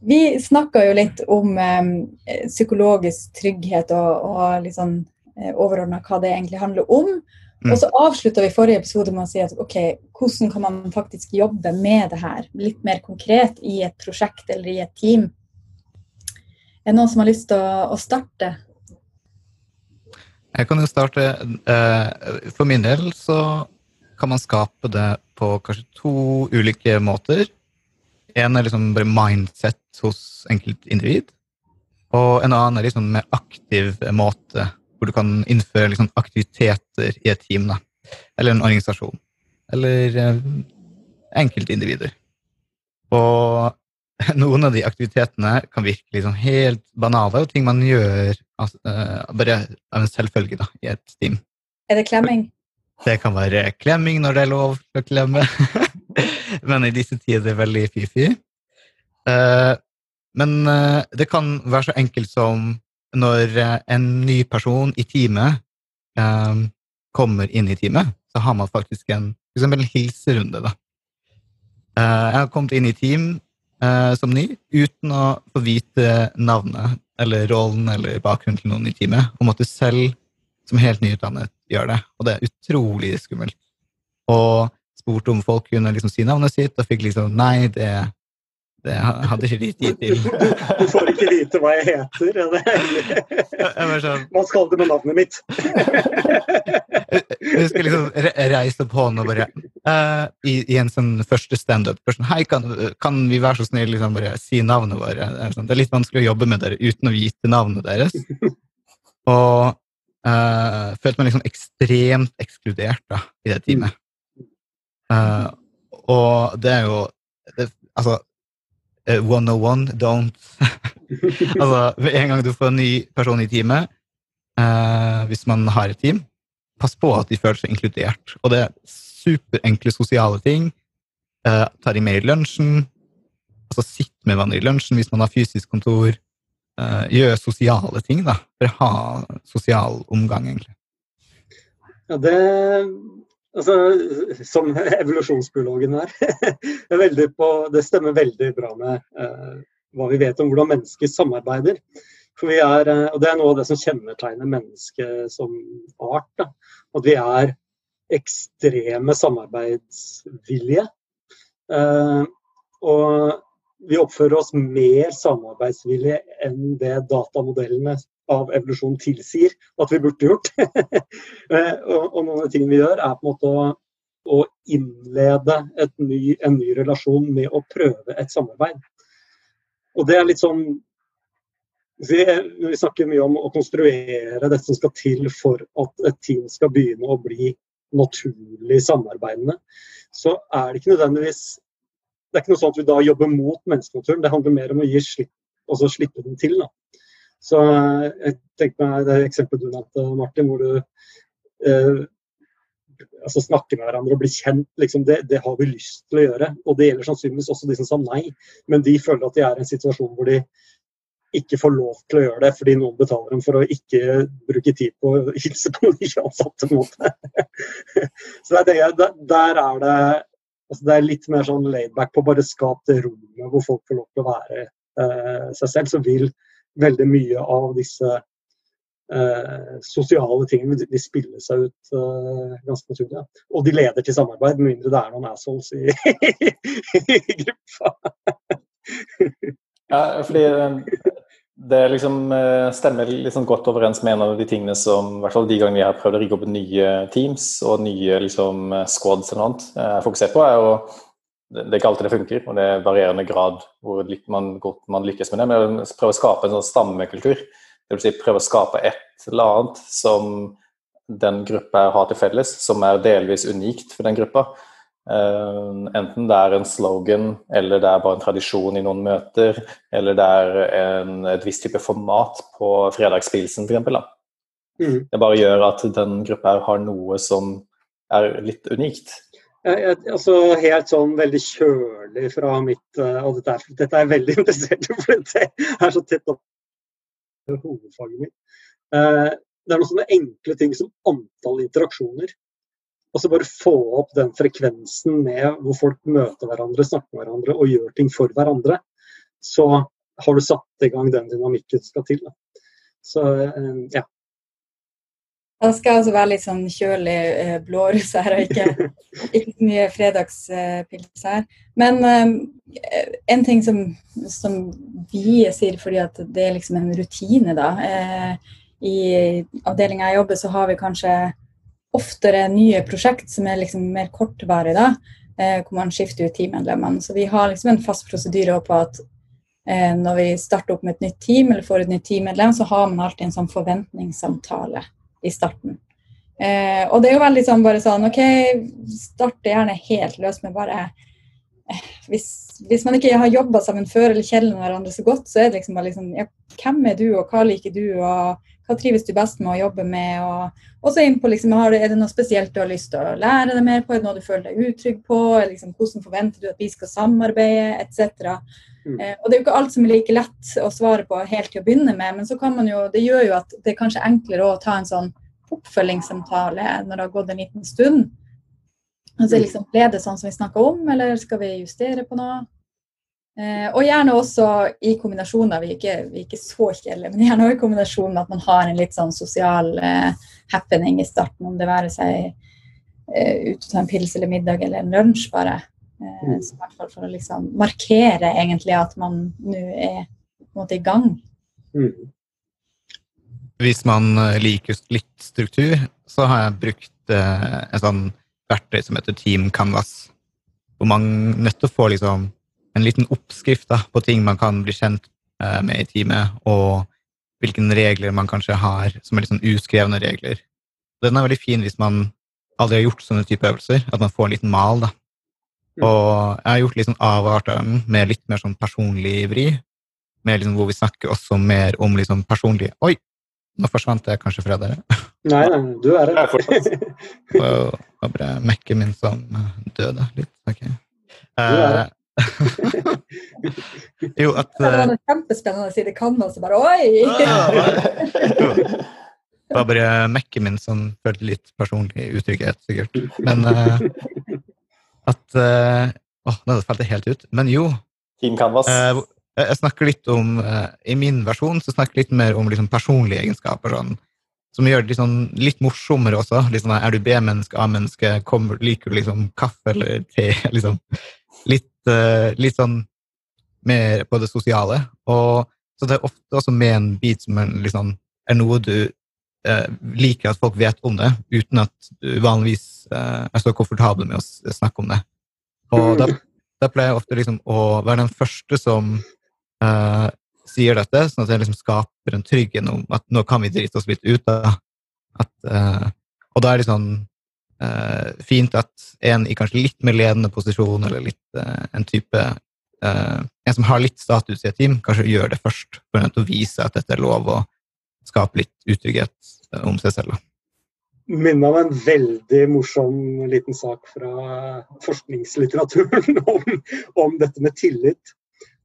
vi snakka jo litt om um, psykologisk trygghet og, og litt sånn uh, overordna hva det egentlig handler om. Mm. Og så avslutta vi forrige episode med å si at ok, hvordan kan man faktisk jobbe med det her? Litt mer konkret i et prosjekt eller i et team. Er det noen som har lyst til å, å starte? Jeg kan jo starte. Eh, for min del så kan man skape det på kanskje to ulike måter. En er liksom bare mindset hos enkeltindivid. Og en annen er liksom med aktiv måte hvor du kan innføre liksom, aktiviteter i et team. Da. Eller en organisasjon. Eller eh, enkeltindivider. Og noen av de aktivitetene kan virke liksom helt banale, og ting man gjør altså, uh, bare av en selvfølge da, i et team. Er det klemming? Det kan være klemming når det er lov å klemme. men i disse tider er veldig fy-fy. Uh, men uh, det kan være så enkelt som når eh, en ny person i teamet um, kommer inn i teamet, så har man faktisk en, en hilserunde. Da. Uh, jeg har kommet inn i team som ny uten å få vite navnet eller rollen eller bakgrunnen til noen i teamet, og måtte selv, som helt nyutdannet, gjøre det. Og det er utrolig skummelt. Og spurte om folk kunne liksom si navnet sitt, og fikk liksom Nei, det det hadde ikke de tid til. Du får ikke vite hva jeg heter. Det er sånn, hva skal du med navnet mitt? Jeg husker liksom reise opp hånden og bare uh, i, i, en sånn første standup sånn, Hei, kan, kan, vi være så snill liksom bare si navnet vårt? Sånn, det er litt vanskelig å jobbe med dere uten å vite navnet deres. Og uh, følte meg liksom ekstremt ekskludert da, i det teamet. Uh, og det er jo det, Altså, 101, don't Altså, en gang du får en ny person i teamet, uh, hvis man har et team, pass på at de føler seg inkludert. Og det er superenkle sosiale ting. Uh, ta de med i lunsjen. Altså sitt med hverandre i lunsjen hvis man har fysisk kontor. Uh, gjør sosiale ting, da. For å ha sosial omgang, egentlig. Ja, det altså, som evolusjonsbiologen her. det, på, det, stemmer veldig bra med eh, hva vi vet om hvordan mennesker samarbeider. For vi er, uh, og Det er noe av det som kjennetegner mennesket som art. Da. At vi er ekstreme samarbeidsvilje. Eh, og vi oppfører oss mer samarbeidsvillige enn det datamodellene av evolusjon tilsier at vi burde gjort. Eh, og, noen av de tingene vi gjør, er på en måte å, å innlede ny, en ny relasjon med å prøve et samarbeid. Og det er litt sånn vi, snakker mye om å konstruere dette som skal til for at et team skal begynne å bli naturlig samarbeidende. Så er det ikke nødvendigvis Det er ikke noe sånn at vi da jobber mot menneskenaturen. Det handler mer om å gi slipp, altså slippe den til. da. Så eh, jeg tenker meg det eksempelet du nevnte, Martin, hvor du eh, altså snakker med hverandre og blir kjent. Liksom, det, det, har vi lyst til å gjøre. Og det gjelder sannsynligvis også de som sa nei, men de føler at de er i en situasjon hvor de ikke får lov til å gjøre det fordi noen betaler dem for å ikke bruke tid på å hilse på de ansatte. måte. Så det er, der er det altså det er litt mer sånn laidback på bare skap det rommet hvor folk får lov til å være eh, seg selv. Så vil veldig mye av disse eh, sosiale tingene de spiller seg ut eh, ganske naturlig. Ja. Og de leder til samarbeid, med mindre det er noen assholes i, i gruppa. ja, fordi eh, det liksom eh, stemmer liksom godt overens med en av de tingene som i hvert fall de gangene vi har prøvd å rigge opp nye teams og nye liksom, squads eller noe, jeg fokuserer på, er å det, er ikke alltid det funker, og det er varierende grad hvor man, godt man lykkes med det. Men prøve å skape en sånn stammekultur. Dvs. Si prøve å skape et eller annet som den gruppa har til felles, som er delvis unikt for den gruppa. Uh, enten det er en slogan, eller det er bare en tradisjon i noen møter, eller det er en, et visst type format på fredagspilsen, f.eks. Mm. Det bare gjør at den gruppa har noe som er litt unikt. Jeg, altså Helt sånn veldig kjølig fra mitt uh, Og dette er, dette er jeg veldig interessert i, for det er så tett opp hovedfaget mitt. Uh, det er noen sånne enkle ting som antall interaksjoner. Altså bare få opp den frekvensen med hvor folk møter hverandre, snakker med hverandre og gjør ting for hverandre. så har du satt i gang den dynamikken som skal til. Da. Så ja. Da skal jeg altså være litt sånn kjølig eh, blårus her, og ikke, ikke så mye fredagspils her. Men eh, en ting som, som, vi sier fordi at det er liksom en rutine, da. Eh, I avdelinga jeg jobber, så har vi kanskje oftere nye prosjekt som er liksom mer kortvarige, da. Eh, hvor man skifter ut teammedlemmene. Så vi har liksom en fast prosedyre på at eh, når vi starter opp med et nytt team eller får et nytt teammedlem, så har man alltid en sånn forventningssamtale i starten. Eh, og det er jo veldig sånn bare sånn OK, starte gjerne helt løs med bare eh, hvis, hvis, man ikke har jobba sammen før eller kjenner hverandre så godt, så er det liksom bare liksom ja, Hvem er du, og hva liker du, og hva trives du best med å jobbe med? Og så inn på liksom, Er det noe spesielt du har lyst til å lære deg mer på? Er det noe du føler deg utrygg på? Liksom, hvordan forventer du at vi skal samarbeide, etc. Mm. Eh, og Det er jo ikke alt som er like lett å svare på helt til å begynne med, men så kan man jo, det gjør jo at det er kanskje enklere å ta en sånn oppfølgingssamtale når det har gått en liten stund. Altså, mm. liksom, Ble det sånn som vi snakka om, eller skal vi justere på noe? Eh, og gjerne også i kombinasjon, vi er ikke, vi er ikke så kjedelige, men gjerne også i kombinasjon med at man har en litt sånn sosial eh, happening i starten, om det være seg eh, ut og ta en pils eller middag eller en lunsj, bare. Eh, mm. så i hvert fall for å liksom markere egentlig at man nå er på en måte i gang. Mm. Hvis man eh, liker litt struktur, så har jeg brukt eh, en sånn verktøy som heter Team Canvas. Hvor man nettopp nødt til å få liksom, en liten oppskrift da, på ting man kan bli kjent eh, med i teamet, og hvilke regler man kanskje har som er litt sånn uskrevne regler. Den er veldig fin hvis man aldri har gjort sånne type øvelser, at man får en liten mal. da. Mm. Og jeg har gjort litt sånn den med litt mer sånn personlig vri, med liksom hvor vi snakker også mer om liksom personlig Oi, nå forsvant jeg kanskje fra dere. Nei, nei, du er her var bare mekke min som eh, døde litt. Ok. Uh, jo, at Det var noe kjempespennende å si det kan, og så bare oi! det var bare mekke min som følte litt personlig utrygghet, sikkert. Men uh, at uh, Åh, oh, nå falt det helt ut. Men jo. Team Canvas. Uh, jeg snakker litt om, eh, I min versjon så snakker jeg litt mer om liksom personlige egenskaper. Sånn, som gjør det liksom litt morsommere også. Liksom, er du B-menneske, A-menneske, liker du liksom kaffe eller te? Liksom. Litt, uh, litt, sånn mer på det sosiale. Og, så det er ofte også med en bit som er, liksom, er noe du uh, liker at folk vet om det, uten at du vanligvis uh, er så komfortabel med å snakke om det. Og da, da pleier jeg ofte liksom å være den første som uh, sier dette, sånn at det liksom skaper en trygghet om at nå kan vi drite oss litt ut. Da. At, uh, og da er det sånn uh, fint at en i kanskje litt mer ledende posisjon, eller litt en type En som har litt status i et team, kanskje gjør det først, for å vise at dette er lov, å skape litt utrygghet om seg selv. Minner om en veldig morsom liten sak fra forskningslitteraturen om, om dette med tillit.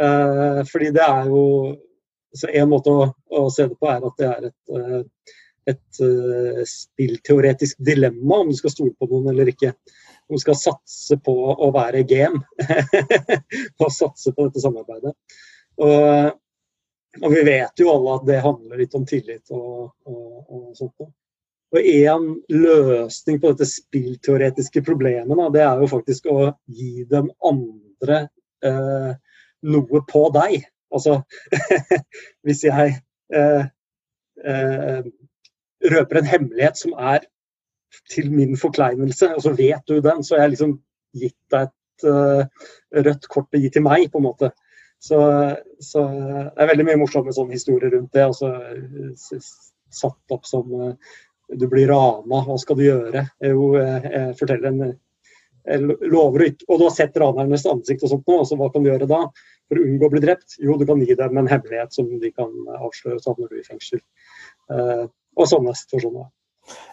Eh, fordi det er jo så En måte å, å, se det på er at det er et, eh, et uh, spillteoretisk dilemma om du skal stole på noen eller ikke. Om du skal satse på å være game og satse på dette samarbeidet. Og, og, vi vet jo alle at det handler litt om tillit og, og, og sånt. Og en løsning på dette spillteoretiske problemet, det er jo faktisk å gi dem andre eh, noe på deg. Altså hvis jeg eh, eh, røper en hemmelighet som er til min forkleinelse, og så vet du den, så har jeg liksom gitt deg et uh, rødt kort å gi til meg, på en måte. Så, så, det er veldig mye morsomme sånne historier rundt det. Altså, satt opp som uh, du blir rana, hva skal du gjøre? Jo, jeg, jeg forteller en ikke, Og du har sett ranernes ansikt og sånt nå, så hva kan du gjøre da? for å unngå å bli drept? Jo, du kan gi dem en hemmelighet som de kan avsløre, så havner du i fengsel. Uh, og sånne situasjoner.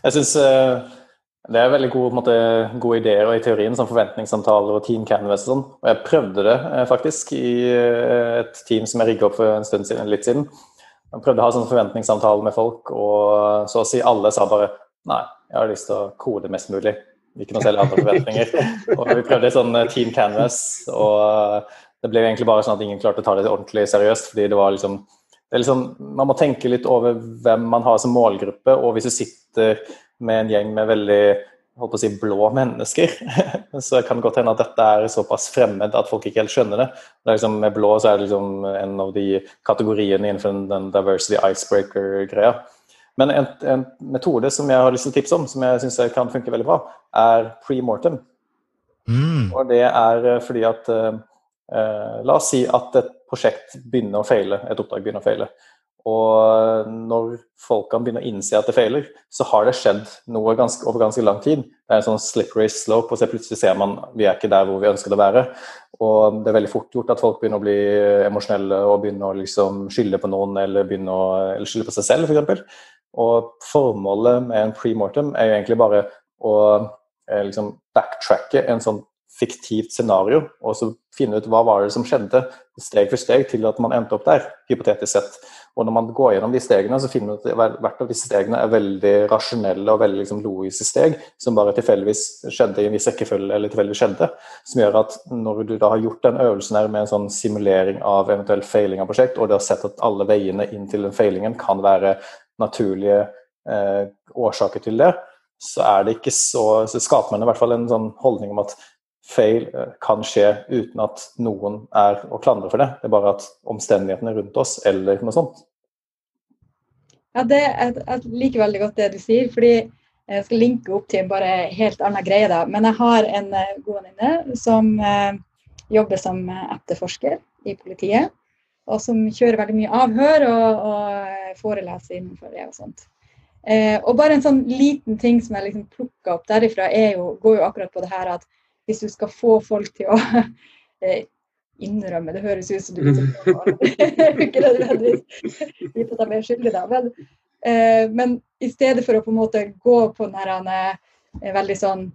Jeg synes uh, det er veldig gode, måte, gode ideer og i teorien, som forventningssamtaler og team canvas og sånn. Og jeg prøvde det faktisk i et team som jeg rigga opp for en stund siden, litt siden. Jeg prøvde å ha sånn forventningssamtale med folk, og så å si alle sa bare nei, jeg har lyst til å kode mest mulig. Ikke noe særlig andre forventninger. Og vi prøvde et sånn Team Canvas, og det ble egentlig bare sånn at ingen klarte å ta det ordentlig seriøst. fordi det var liksom, det liksom Man må tenke litt over hvem man har som målgruppe. Og hvis du sitter med en gjeng med veldig holdt på å si, blå mennesker, så kan det godt hende at dette er såpass fremmed at folk ikke helt skjønner det. det liksom, med blå så er det liksom en av de kategoriene innenfor den diversity icebreaker-greia. Men en, en, metode som jeg har lyst til å tipse om, som jeg syns kan funke veldig bra, er pre-mortem. Mm. Og det er eh, fordi at eh, La oss si at et prosjekt begynner å feile, et oppdrag begynner å feile. Og når folk kan begynne å innse at det feiler, så har det skjedd noe ganske, over ganske lang tid. Det er en sånn slippery slope, og så plutselig ser man vi er ikke der hvor vi ønsker det å være. Og det er veldig fort gjort at folk begynner å bli emosjonelle og begynner å liksom skylde på noen eller, å, eller skylde på seg selv, f.eks. Og formålet med en pre-mortem er jo egentlig bare å eh, liksom backtracke en sånn fiktivt scenario, og så finne ut hva var det som skjedde, steg for steg, til at man endte opp der, hypotetisk sett. Og når man går gjennom de stegene, så finner man at hvert av disse stegene er veldig rasjonelle og veldig liksom, logiske steg, som bare tilfeldigvis skjedde i en viss rekkefølge, eller tilfeldigvis skjedde. Som gjør at når du da har gjort den øvelsen her med en sånn simulering av eventuell feiling av prosjekt, og du har sett at alle veiene inn til den feilingen kan være naturlige eh, årsaker til det, så er det ikke så Så skaper man i hvert fall en sånn holdning om at feil eh, kan skje uten at noen er å klandre for det. Det er bare at omstendighetene rundt oss eller noe sånt. Ja, det, jeg, jeg liker veldig godt det du sier. fordi jeg skal linke opp til en bare helt annen greie. da, Men jeg har en uh, god venninne som eh, jobber som etterforsker i politiet. Og som kjører veldig mye avhør og, og foreleser innenfor det og sånt. Eh, og bare en sånn liten ting som jeg liksom plukka opp derifra, er jo, går jo akkurat på det her at hvis du skal få folk til å eh, innrømme Det høres ut som du ikke nødvendigvis vite at de er skyldige, da. Men, eh, men, i stedet for å på en måte gå på den her eh, veldig sånn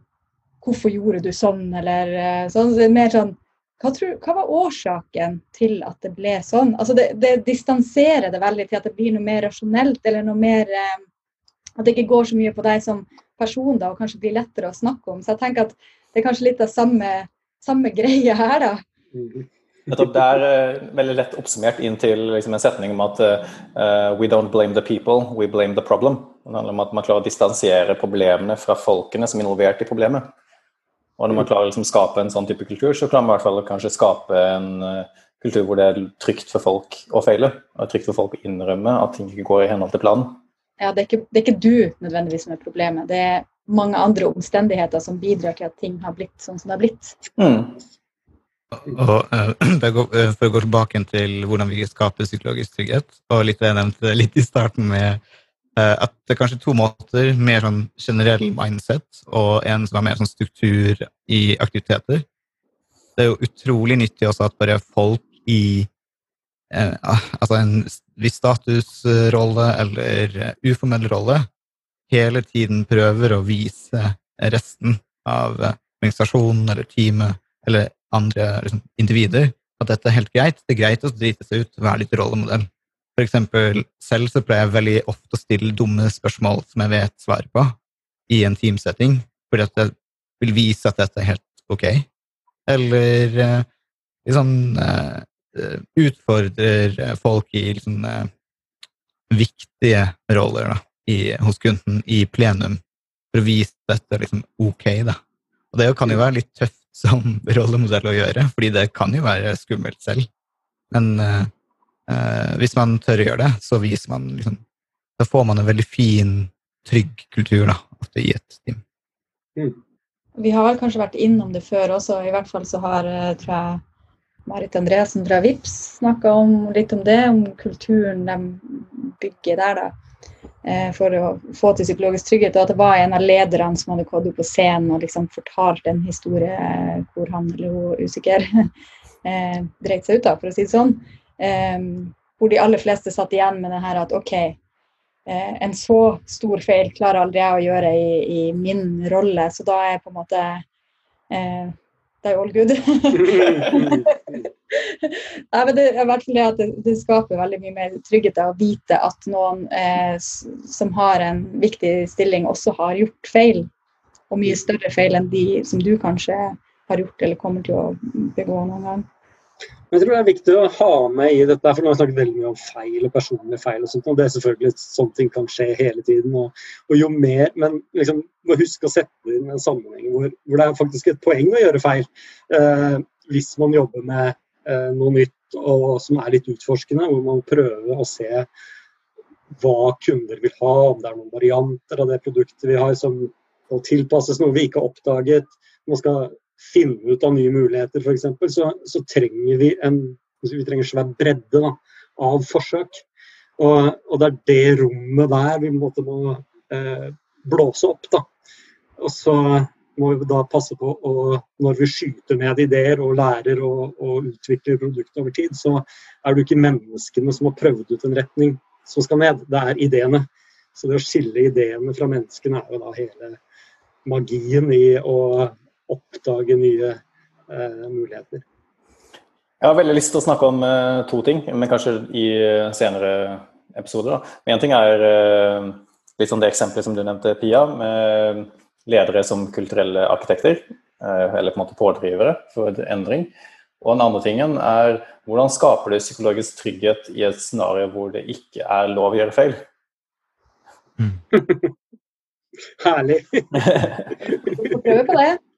Hvorfor gjorde du sånn, eller eh, sånn. Så det er mer sånn hva, tror, hva, var årsaken til at det ble sånn? Altså det, det, distanserer det veldig til at det blir noe mer rasjonelt, eller noe mer eh, At det ikke går så mye på deg som person, da, og kanskje blir lettere å snakke om. Så jeg tenker at det er kanskje litt av samme, samme greie her, da. Det er uh, veldig lett oppsummert inn til liksom, en setning om at uh, we don't blame the people, we blame the problem. Det handler om at man klarer å distansiere problemene fra folkene som er involvert i problemet. Og når man klarer å liksom, skape en sånn type kultur, så klarer man i hvert fall kanskje skape en uh, kultur hvor det er trygt for folk å feile. Og trygt for folk å innrømme at ting ikke går i henhold til planen. Ja, det er, ikke, det er ikke du nødvendigvis som er problemet. Det er mange andre omstendigheter som bidrar til at ting har blitt sånn som det har blitt. Mm. Og uh, For å gå tilbake til hvordan vi skaper psykologisk trygghet, og litt det jeg nevnte litt i starten med uh, at det er kanskje to måter. Mer sånn generell mindset og en som har mer sånn struktur i aktiviteter. Det er jo utrolig nyttig også at bare folk i uh, altså en viss statusrolle eller uformell rolle hele tiden prøver å vise resten av organisasjonen eller teamet eller andre liksom, individer at dette er helt greit. Det er greit å drite seg ut, være litt rollemodell. For eksempel, selv så pleier jeg veldig ofte å stille dumme spørsmål som jeg vet svaret på, i en teamsetting, fordi at jeg vil vise at dette er helt ok. Eller liksom utfordrer folk i liksom, viktige roller, da i, hos kunden i plenum for å vise at dette liksom ok. da. Og det kan jo være litt tøft som rollemodell å gjøre, fordi det kan jo være skummelt selv. Men uh, hvis man tør å gjøre det, så viser man liksom Da får man en veldig fin, trygg kultur da, i et team. Mm. Vi har vel kanskje vært innom det før også. I hvert fall så har eh, tror jeg, Marit Andresen fra VIPS snakka litt om det, om kulturen de bygger der. da Eh, for å få til psykologisk trygghet. Og at det var en av lederne som hadde gått opp på scenen og liksom fortalt en historie eh, hvor han eller hun usikker eh, dreit seg ut, da, for å si det sånn. Hvor de aller fleste satt igjen med det her at OK, eh, en så stor feil klarer aldri jeg å gjøre i, i min rolle, så da er jeg på en måte eh, Det er all good. Nei, men det er i det at det, det, skaper veldig mye mer trygghet å vite at noen eh, som har en viktig stilling, også har gjort feil. Og mye større feil enn de som du kanskje har gjort eller kommer til å begå noen gang. Jeg tror det er viktig å ha med i dette, for nå har jeg snakket veldig mye om feil og personlige feil. og sånt, og det er selvfølgelig Sånne ting kan skje hele tiden. og, og jo mer, Men liksom, må huske å sette inn en sammenheng hvor, hvor, det er faktisk et poeng å gjøre feil. Eh, hvis man jobber med eh, noe nytt og som er litt utforskende, hvor man prøver å se hva kunder vil ha, om det er noen varianter av det produktet vi har som må tilpasses noe vi ikke har oppdaget. Man skal finne ut av nye muligheter f.eks., så, så trenger vi en vi trenger svær bredde da, av forsøk. Og, og, det er det rommet der vi må eh, blåse opp. da. Og så må vi da passe på å Når vi skyter ned ideer og lærer og, og utvikler produktet over tid, så er det ikke menneskene som har prøvd ut en retning som skal ned, det er ideene. Så det å skille ideene fra menneskene er jo da hele magien i å oppdage nye eh, muligheter. Jeg har veldig lyst til å snakke om uh, to ting, men kanskje i uh, senere episoder. Én ting er litt sånn det eksempelet som du nevnte, Pia, med ledere som kulturelle arkitekter. eller på en måte pådrivere for endring. Og den andre tingen er hvordan skaper du psykologisk trygghet i et scenario hvor det ikke er lov å gjøre feil? Mm. Herlig. Vi får prøve på det.